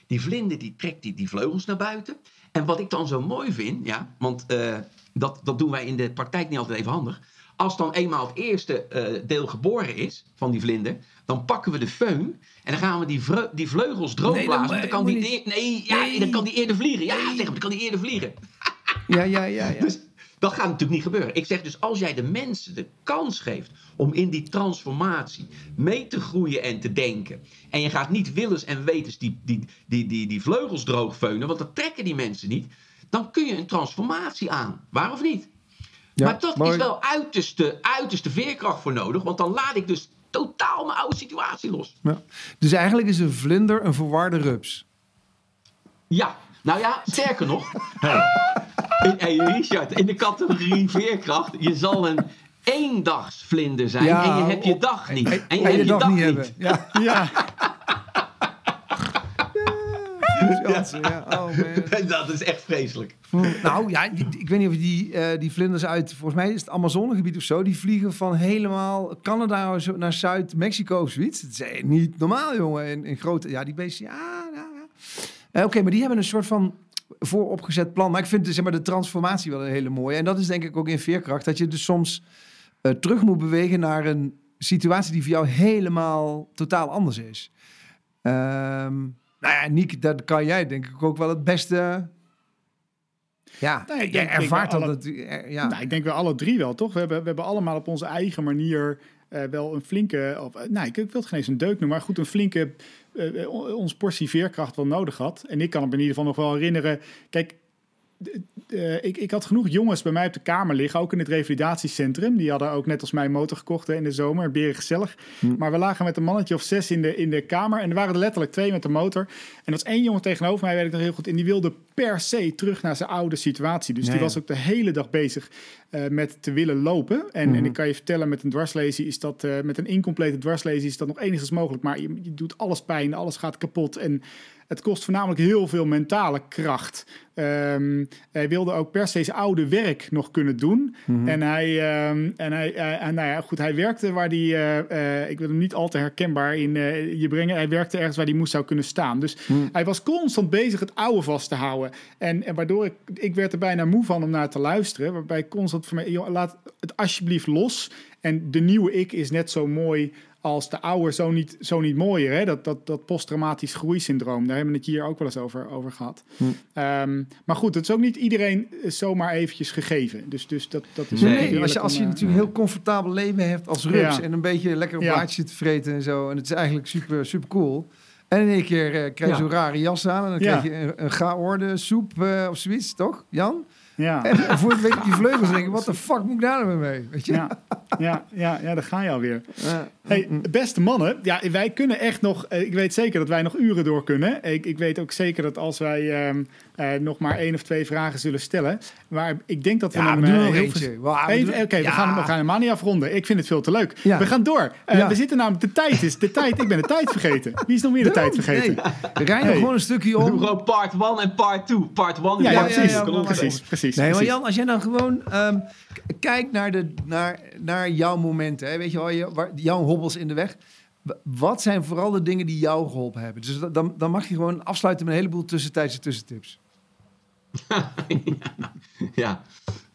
Die vlinder die trekt die, die vleugels naar buiten. En wat ik dan zo mooi vind, ja, want eh, dat, dat doen wij in de praktijk niet altijd even handig. Als dan eenmaal het eerste eh, deel geboren is van die vlinder, dan pakken we de föhn en dan gaan we die, die vleugels droogblazen. Nee, dan, dat kan die, niet. nee, ja, Nee. dan kan die eerder vliegen. Ja, zeg maar, dan kan die eerder vliegen. *laughs* Ja, ja, ja. ja. Dus dat gaat natuurlijk niet gebeuren. Ik zeg dus, als jij de mensen de kans geeft om in die transformatie mee te groeien en te denken. En je gaat niet willens en wetens die, die, die, die, die vleugels droogveunen, want dat trekken die mensen niet. Dan kun je een transformatie aan. Waar of niet? Ja, maar dat mooi. is wel uiterste, uiterste veerkracht voor nodig. Want dan laat ik dus totaal mijn oude situatie los. Ja. Dus eigenlijk is een vlinder een verwarde rups. Ja, nou ja, sterker nog. *laughs* Hey, in, hey, Richard, in de categorie veerkracht, je zal een eendagsvlinder zijn Ja, en je hebt je dag niet. En, En je en hebt je dag niet. hebben. Ja, Ja, *laughs* Jansen, ja. Oh, man. Dat is echt vreselijk. Nou ja, ik weet niet of die, eh, die vlinders uit, volgens mij is het Amazonegebied of zo, die vliegen van helemaal Canada zo naar Zuid-Mexico of zoiets. Dat is eh, niet normaal, jongen. In, in grote, ja, die beesten, ja, ja, ja. Eh, Oké, maar die hebben een soort van vooropgezet plan. Maar ik vind zeg maar, de transformatie wel een hele mooie. En dat is denk ik ook in veerkracht, dat je dus soms eh, terug moet bewegen naar een situatie die voor jou helemaal totaal anders is. Ehm nou ja, Niek, dat kan jij denk ik ook wel het beste... Ja, Nee, ik jij denk- ik denk ervaart wel dat alle- eh, Ja. Nou, ik denk we alle drie wel, toch? We hebben, we hebben allemaal op onze eigen manier eh, wel een flinke... Of, eh, nou, ik wil het geen eens een deuk noemen, maar goed, een flinke... eh, eh, ons portie veerkracht wel nodig had. En ik kan me in ieder geval nog wel herinneren... Kijk, eh, ik, ik had genoeg jongens bij mij op de kamer liggen, ook in het revalidatiecentrum. Die hadden ook net als mij een motor gekocht hè, in de zomer, beren gezellig. Maar we lagen met een mannetje of zes in de, in de kamer en er waren er letterlijk twee met de motor. En was één jongen tegenover mij, weet ik nog heel goed, en die wilde per se terug naar zijn oude situatie. Dus die ja. was ook de hele dag bezig eh, met te willen lopen. En, Mhm. en ik kan je vertellen, met een dwarslesie is dat, eh, met een incomplete dwarslesie is dat nog enigszins mogelijk. Maar je, je doet alles pijn, alles gaat kapot. En het kost voornamelijk heel veel mentale kracht. Ehm, hij wilde ook per se zijn oude werk nog kunnen doen. Mhm. En hij, ehm, en hij, eh, en nou ja, goed, hij werkte waar hij, ik wil hem niet al te herkenbaar in je brengen. Hij werkte ergens waar hij moest zou kunnen staan. Dus Mhm. hij was constant bezig het oude vast te houden. En, en waardoor ik, ik werd er bijna moe van om naar te luisteren. Waarbij ik constant van mij, joh, laat het alsjeblieft los. En de nieuwe ik is net zo mooi als de oude zo niet, zo niet mooier. Hè? Dat, dat, dat posttraumatisch groeisyndroom. Daar hebben we het hier ook wel eens over, over gehad. Hm. Ehm, maar goed, het is ook niet iedereen eh, zomaar eventjes gegeven. Dus, dus dat, dat is Nee, als je, als je om, eh, natuurlijk een heel comfortabel leven hebt als rups Ja. en een beetje lekker op Ja. blaadjes zit te vreten en zo. En het is eigenlijk super, super cool. En in één keer eh, krijg je zo'n rare jas aan en dan krijg je een, een gaorde soep eh, of zoiets, toch, Jan? ja. En, en voor het weet je die vleugels en denk je, wat de fuck moet ik daar nou mee? Weet je? Ja, ja, ja, ja, daar ga je alweer. Ja. Hey, beste mannen, ja, wij kunnen echt nog. eh, Ik weet zeker dat wij nog uren door kunnen. Ik, ik weet ook zeker dat als wij ehm, eh, nog maar één of twee vragen zullen stellen. Maar ik denk dat we Ja, hem, we doen eh, nog eentje. we Even- Oké, we, Ja. gaan, hem- we gaan helemaal niet afronden. Ik vind het veel te leuk. Ja. We gaan door. Eh, Ja. We zitten namelijk, de tijd is, de tijd, ik ben de tijd vergeten. Wie is nog meer de tijd vergeten? Nee, rij nog Hey. gewoon een stukje Doe om. gewoon part 1 en part 2. Part 1 Ja, ja, ja, precies. precies, precies, Nee, maar. Jan, als jij dan gewoon ehm, kijkt naar, de, naar, naar jouw momenten, hè, weet je wel, je, waar, jouw hobbels in de weg. Wat zijn vooral de dingen die jou geholpen hebben? Dus dan, dan mag je gewoon afsluiten met een heleboel tussentijdse tussentips. *laughs* Ja.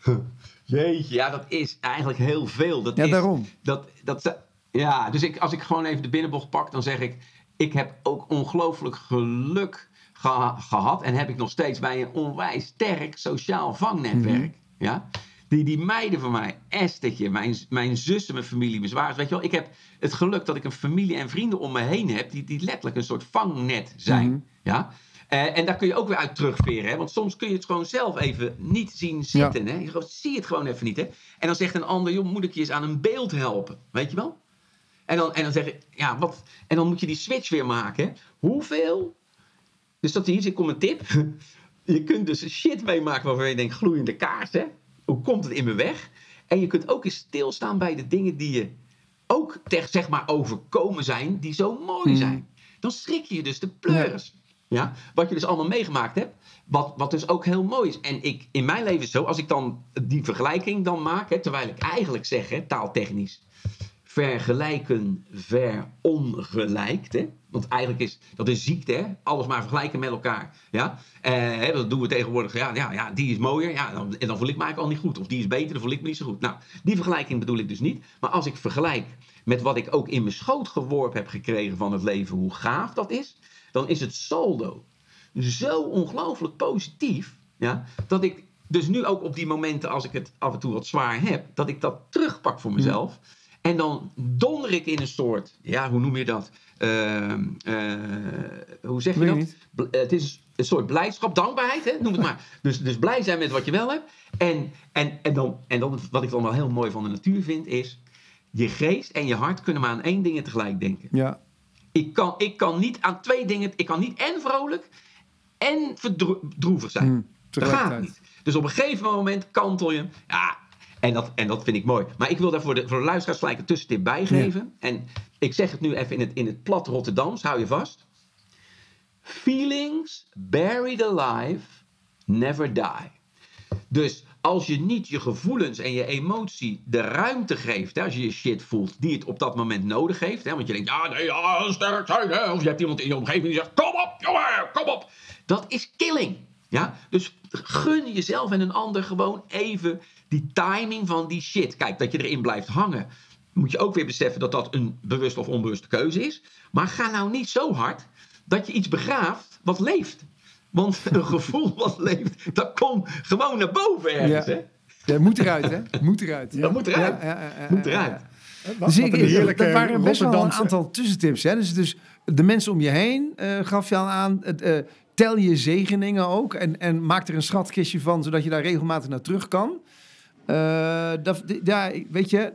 *laughs* Jeetje, ja, dat is eigenlijk heel veel. Dat Ja, is, daarom. Dat, dat, ja, dus ik, als ik gewoon even de binnenbocht pak, dan zeg ik... Ik heb ook ongelooflijk geluk geha- gehad. En heb ik nog steeds bij een onwijs sterk sociaal vangnetwerk. Ja? Die, die meiden van mij, Esthertje, mijn, mijn zussen, mijn familie, mijn zwaars. Weet je wel, ik heb het geluk dat ik een familie en vrienden om me heen heb... die, die letterlijk een soort vangnet zijn. Mhm. Ja? Eh, en daar kun je ook weer uit terugveren. Hè? Want soms kun je het gewoon zelf even niet zien zitten. Hè? Je zie het gewoon even niet. Hè? En dan zegt een ander, joh, moet ik je eens aan een beeld helpen? Weet je wel? En dan, en dan zeg ik, ja, wat? En dan moet je die switch weer maken. hè? Hoeveel? Dus dat is, ik kom een tip. *laughs* Je kunt dus shit meemaken waarvan je denkt, gloeiende kaars, hè? Hoe komt het in me weg? En je kunt ook eens stilstaan bij de dingen die je ook zeg maar, overkomen zijn, die zo mooi Mhm. zijn. Dan schrik je dus de pleuris. Ja. Wat je dus allemaal meegemaakt hebt. Wat, wat dus ook heel mooi is. En ik, in mijn leven zo, als ik dan die vergelijking dan maak, hè, terwijl ik eigenlijk zeg, hè, taaltechnisch, vergelijken verongelijkt. Hè? Want eigenlijk is dat is ziekte, hè? alles maar vergelijken met elkaar. Ja? Eh, dat doen we tegenwoordig. Ja, ja, ja, die is mooier, ja, dan, en dan voel ik me eigenlijk al niet goed. Of die is beter, dan voel ik me niet zo goed. Nou, die vergelijking bedoel ik dus niet. Maar als ik vergelijk met wat ik ook in mijn schoot geworpen heb gekregen van het leven, hoe gaaf dat is, dan is het saldo zo ongelooflijk positief. Ja, dat ik dus nu ook op die momenten, als ik het af en toe wat zwaar heb, dat ik dat terugpak voor mezelf. En dan donder ik in een soort, ja, hoe noem je dat? Ehm, eh, hoe zeg je dat? Bl- het is een soort blijdschap, dankbaarheid, hè? noem het maar. *laughs* Dus, dus blij zijn met wat je wel hebt. En, en, en, dan, en dan, wat ik dan wel heel mooi van de natuur vind, is je geest en je hart kunnen maar aan één ding tegelijk denken. Ja. Ik kan, ik kan niet aan twee dingen. Ik kan niet en vrolijk en verdroevig zijn. Mm, dat gaat niet. Dus op een gegeven moment kantel je. Ja, en dat, en dat vind ik mooi. Maar ik wil daar voor de, voor de luisteraars gelijk een tussentip bij geven. En ik zeg het nu even in het, in het plat Rotterdams. Hou je vast. Feelings buried alive never die. Dus als je niet je gevoelens en je emotie de ruimte geeft, hè, als je je shit voelt die het op dat moment nodig heeft, hè, want je denkt, ja, nee, ja, sterk zijn, hè, of je hebt iemand in je omgeving die zegt, kom op, jongen, kom op. Dat is killing. Ja? Dus gun jezelf en een ander gewoon even die timing van die shit. Kijk, dat je erin blijft hangen, moet je ook weer beseffen dat dat een bewuste of onbewuste keuze is. Maar ga nou niet zo hard dat je iets begraaft wat leeft. Want een *laughs* gevoel wat leeft, dat komt gewoon naar boven ergens. Ja. Hè? Ja, moet eruit, hè? Het moet eruit. Dat moet eruit. Ja, ja, ja, ja, Moet ja, eruit. Dus ik, heerlijke dat waren best wel een aantal tussentips. Hè? Dus, dus de mensen om je heen eh, gaf je al aan. Het, eh, tel je zegeningen ook. En, en maak er een schatkistje van, zodat je daar regelmatig naar terug kan. Eh, dat, ja, weet je,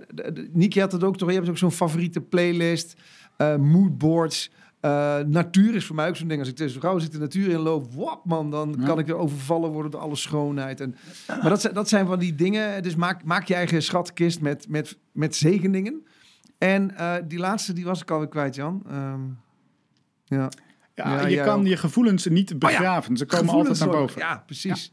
Niki had het ook toch. Je hebt ook zo'n favoriete playlist. eh moodboards. Eh, natuur is voor mij ook zo'n ding. Als ik tussen vrouw zit de natuur in loop, wap man, dan Ja. kan ik er overvallen worden door alle schoonheid. En, maar dat zijn, dat zijn van die dingen. Dus maak, maak je eigen schatkist met, met, met zegeningen. En die laatste, die was ik alweer kwijt, Jan. Ehm, ja. Ja, Ja, je kan ook. je gevoelens niet begraven. Ze komen altijd naar boven. Ja, precies.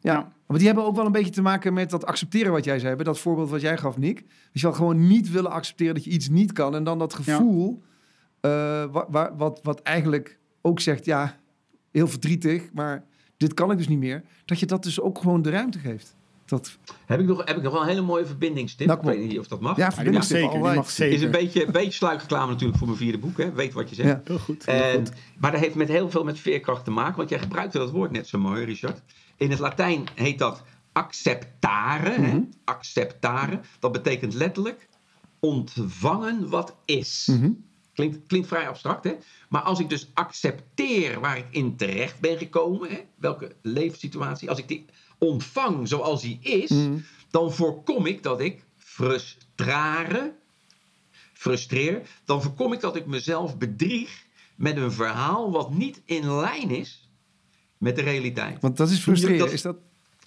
Ja. Ja. Maar die hebben ook wel een beetje te maken met dat accepteren wat jij zei. Dat voorbeeld wat jij gaf, Nick. Dus je wel gewoon niet willen accepteren dat je iets niet kan. En dan dat gevoel, eh, wa- wa- wat, wat eigenlijk ook zegt, ja, heel verdrietig, maar dit kan ik dus niet meer. Dat je dat dus ook gewoon de ruimte geeft. Dat, Heb ik, nog, heb ik nog wel een hele mooie verbindingstip. Nou, ik weet niet of dat mag. ja, Ja, die mag zeker. Die altijd. mag zeker. is een beetje, een beetje sluikreclame natuurlijk voor mijn vierde boek. Hè? Weet wat je zegt. Ja. Heel goed. heel En, goed. maar dat heeft met heel veel met veerkracht te maken. Want jij gebruikte dat woord net zo mooi, Richard. In het Latijn heet dat acceptare. Mhm. Acceptare. Dat betekent letterlijk ontvangen wat is. Mhm. Klinkt, klinkt vrij abstract, hè? Maar als ik dus accepteer waar ik in terecht ben gekomen, hè? welke levenssituatie, als ik die ontvang zoals die is, Mhm. dan voorkom ik dat ik frustrare, frustreer, dan voorkom ik dat ik mezelf bedrieg met een verhaal wat niet in lijn is met de realiteit. Want dat is frustrerend. Dat- Is dat,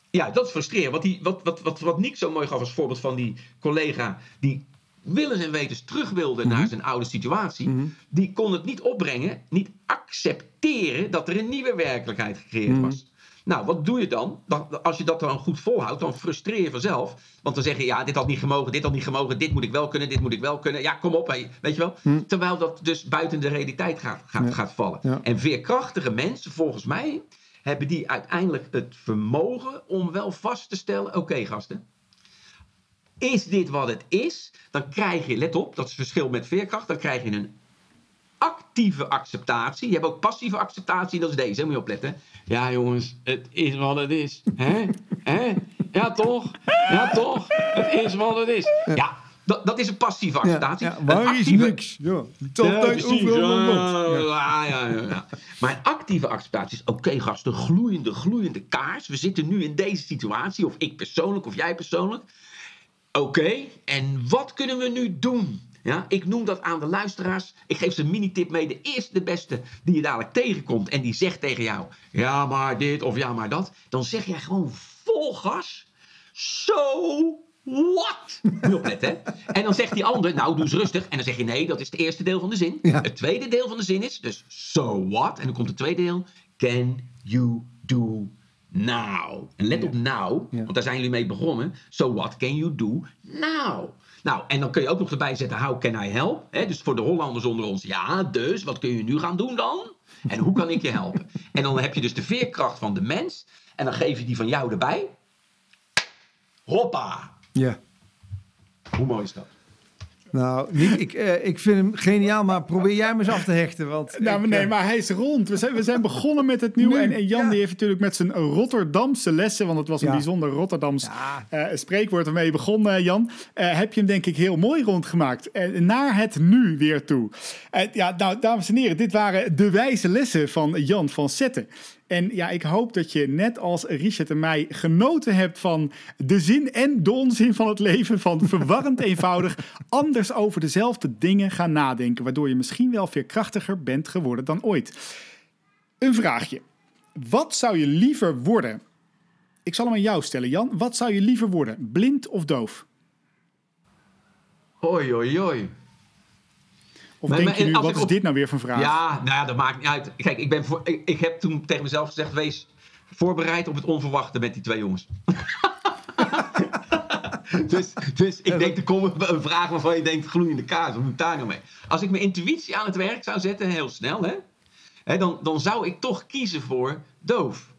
Ja, dat is frustrerend. Wat, die, wat, wat, wat, wat Nick zo mooi gaf als voorbeeld van die collega die willens en wetens terug wilde naar zijn oude situatie, Mhm. die kon het niet opbrengen, niet accepteren dat er een nieuwe werkelijkheid gecreëerd Mhm. was. Nou, wat doe je dan? dan? Als je dat dan goed volhoudt, dan frustreer je vanzelf. Want dan zeg je, ja, dit had niet gemogen, dit had niet gemogen, dit moet ik wel kunnen, dit moet ik wel kunnen. Ja, kom op, hé. weet je wel? Mhm. Terwijl dat dus buiten de realiteit gaat, gaat, Ja. gaat vallen. Ja. En veerkrachtige mensen, volgens mij, hebben die uiteindelijk het vermogen om wel vast te stellen: oké, gasten. Is dit wat het is? Dan krijg je, let op, dat is het verschil met veerkracht. Dan krijg je een actieve acceptatie. Je hebt ook passieve acceptatie, dat is deze, moet je opletten. Ja, jongens, het is wat het is. Hè? *laughs* Hè? Ja, toch? Ja, toch? Het is wat het is. Ja, dat, dat is een passieve acceptatie. ja, waar is niks? Ja, altijd overal Ja. Ja. ja. Maar een actieve acceptatie is: oké, gasten, gloeiende, gloeiende kaars. We zitten nu in deze situatie, of ik persoonlijk, of jij persoonlijk. Oké, en wat kunnen we nu doen? Ja, ik noem dat aan de luisteraars. Ik geef ze een mini-tip mee. De eerste de beste die je dadelijk tegenkomt en die zegt tegen jou: ja, maar dit of ja, maar dat. Dan zeg jij gewoon vol gas. So what? Je opletten, hè? En dan zegt die ander, nou, doe eens rustig. En dan zeg je, nee, dat is het eerste deel van de zin. Ja. Het tweede deel van de zin is, dus so what? En dan komt het tweede deel, can you do now? En let op now, Ja. want daar zijn jullie mee begonnen. So what can you do now? Nou, en dan kun je ook nog erbij zetten, how can I help? Hè, dus voor de Hollanders onder ons, ja, dus, wat kun je nu gaan doen dan? En hoe kan ik je helpen? En dan heb je dus de veerkracht van de mens. En dan geef je die van jou erbij. Hoppa! Ja. Hoe mooi is dat? Nou, niet, ik, eh, ik vind hem geniaal, maar probeer jij hem eens af te hechten. Want Nou, ik, nee, eh, maar hij is rond. We zijn, we zijn begonnen met het nieuwe. Nu, En, en Jan ja. die heeft natuurlijk met zijn Rotterdamse lessen, want het was een Ja. bijzonder Rotterdams Ja. eh, spreekwoord waarmee je begon, Jan. eh, heb je hem denk ik heel mooi rondgemaakt. Naar het nu weer toe. Eh, ja, nou, dames en heren, dit waren de wijze lessen van Jan van Zetten. En ja, ik hoop dat je net als Richard en mij genoten hebt van de zin en de onzin van het leven. Van *laughs* verwarrend eenvoudig anders over dezelfde dingen gaan nadenken. Waardoor je misschien wel veerkrachtiger bent geworden dan ooit. Een vraagje. Wat zou je liever worden? Ik zal hem aan jou stellen, Jan. Wat zou je liever worden? Blind of doof? Hoi, hoi, hoi. Of Maar- denk maar je nu, als wat ik is op- dit nou weer voor vraag? Ja, nou ja, dat maakt niet uit. Kijk, ik, ben voor, ik, ik heb toen tegen mezelf gezegd, wees voorbereid op het onverwachte met die twee jongens. *laughs* dus, dus ik denk, er komt een vraag waarvan je denkt, gloeiende kaas, wat moet ik daar nou mee? Als ik mijn intuïtie aan het werk zou zetten, heel snel, hè, hè dan, dan zou ik toch kiezen voor doof.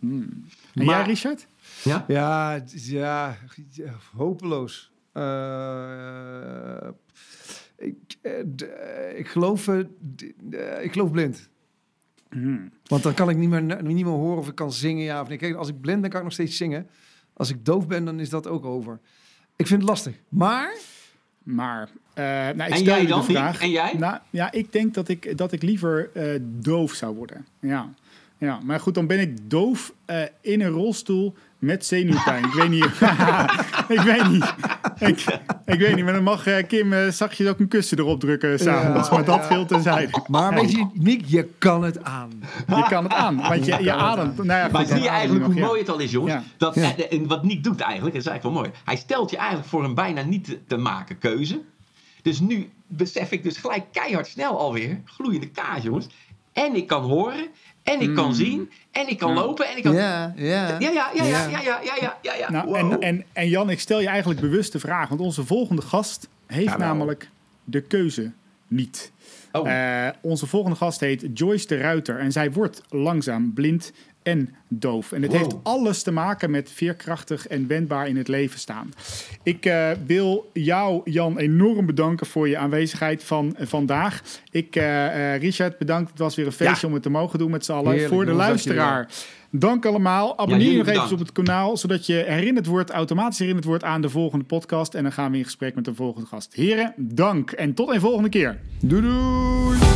En maar- jij, Richard? Ja? Ja, ja, ja, hopeloos. Eh, ik, eh, eh, ik, geloof, eh, ik geloof blind. Want dan kan ik niet meer, niet meer horen of ik kan zingen, ja of nee. Kijk, als ik blind ben, kan ik nog steeds zingen. Als ik doof ben, dan is dat ook over. Ik vind het lastig. Maar, Maar, eh nou, ik En stel jij dan, de vraag. En jij? Nou, ja, ik denk dat ik, dat ik liever eh, doof zou worden. Ja. ja, maar goed, dan ben ik doof eh, in een rolstoel met zenuwpijn. ik weet niet. *laughs* ik weet niet. Ik, ik weet niet, maar dan mag eh, Kim uh, zachtjes ook een kussen erop drukken s'avonds. Ja, maar dat veel tezijde. Maar weet je, Nick, je kan het aan. Je kan het aan, want je, je ademt. Nou ja, maar zie je eigenlijk hoe mooi het al is, jongens? Dat, en wat Nick doet eigenlijk, dat is eigenlijk wel mooi. Hij stelt je eigenlijk voor een bijna niet te, te maken keuze. Dus nu besef ik dus gelijk keihard snel alweer, gloeiende kaas, jongens. En ik kan horen en ik kan hmm. zien. En ik kan lopen. En ik kan... Ja, ja. Ja, ja, ja, ja, ja, ja, ja, ja, ja. Nou, en, en, en Jan, ik stel je eigenlijk bewust de vraag. Want onze volgende gast heeft namelijk de keuze niet. Oh. Uh, onze volgende gast heet Joyce de Ruiter. En zij wordt langzaam blind en doof. En het heeft alles te maken met veerkrachtig en wendbaar in het leven staan. Ik uh, wil jou, Jan, enorm bedanken voor je aanwezigheid van uh, vandaag. Ik, uh, Richard, bedankt. Het was weer een feestje ja. om het te mogen doen met z'n allen. Heerlijk, voor de luisteraar. Dank allemaal. Abonneer je nog even op het kanaal, zodat je herinnerd wordt, automatisch herinnerd wordt aan de volgende podcast. En dan gaan we in gesprek met de volgende gast. Heren, dank en tot een volgende keer. Doei doei!